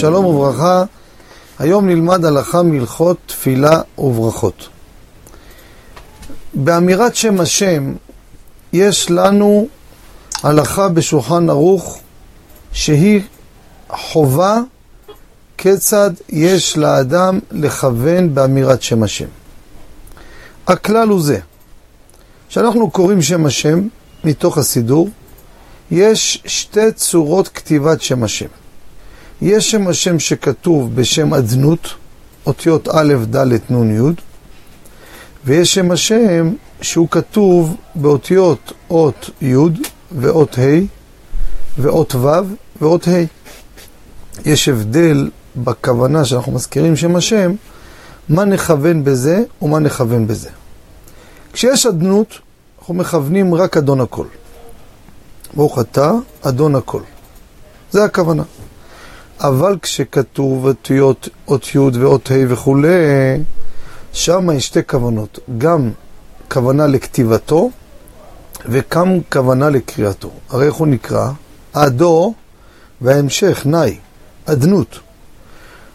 שלום וברכה, היום נלמד הלכה מהלכות תפילה וברכות. באמירת שם השם יש לנו הלכה בשולחן ערוך שהיא חובה כיצד יש לאדם לכוון באמירת שם השם. הכלל הוא זה, כשאנחנו קוראים שם השם מתוך הסידור, יש שתי צורות כתיבת שם השם. יש שם השם שכתוב בשם אדנות, אותיות א', ד', נ', י', ויש שם השם שהוא כתוב באותיות אות י' ואות ה' ואות ו' ואות ה'. יש הבדל בכוונה שאנחנו מזכירים שם השם, מה נכוון בזה ומה נכוון בזה. כשיש אדנות, אנחנו מכוונים רק אדון הכל. ברוך אתה, אדון הכל. זה הכוונה. אבל כשכתוב אותיות, אות י' ואות ה' וכולי, שם יש שתי כוונות. גם כוונה לכתיבתו וגם כוונה לקריאתו. הרי איך הוא נקרא? אדו וההמשך, נאי, אדנות.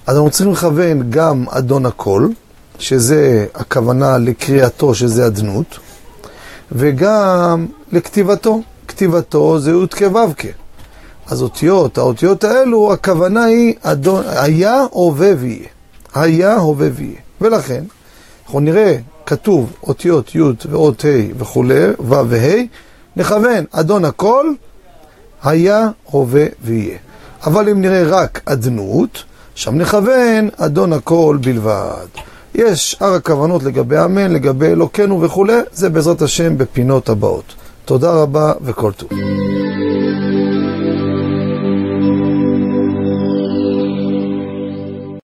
אז אנחנו צריכים לכוון גם אדון הכל, שזה הכוונה לקריאתו, שזה אדנות, וגם לכתיבתו. כתיבתו זה י"ק ו"ק. אז אותיות, האותיות האלו, הכוונה היא אדון, היה, הווה ויהיה. היה, הווה ויהיה. ולכן, אנחנו נראה, כתוב אותיות י' ואות ה' וכולי, ו' וה', נכוון אדון הכל, היה, הווה ויהיה. אבל אם נראה רק אדנות, שם נכוון אדון הכל בלבד. יש שאר הכוונות לגבי אמן, לגבי אלוקינו וכולי, זה בעזרת השם בפינות הבאות. תודה רבה וכל טוב.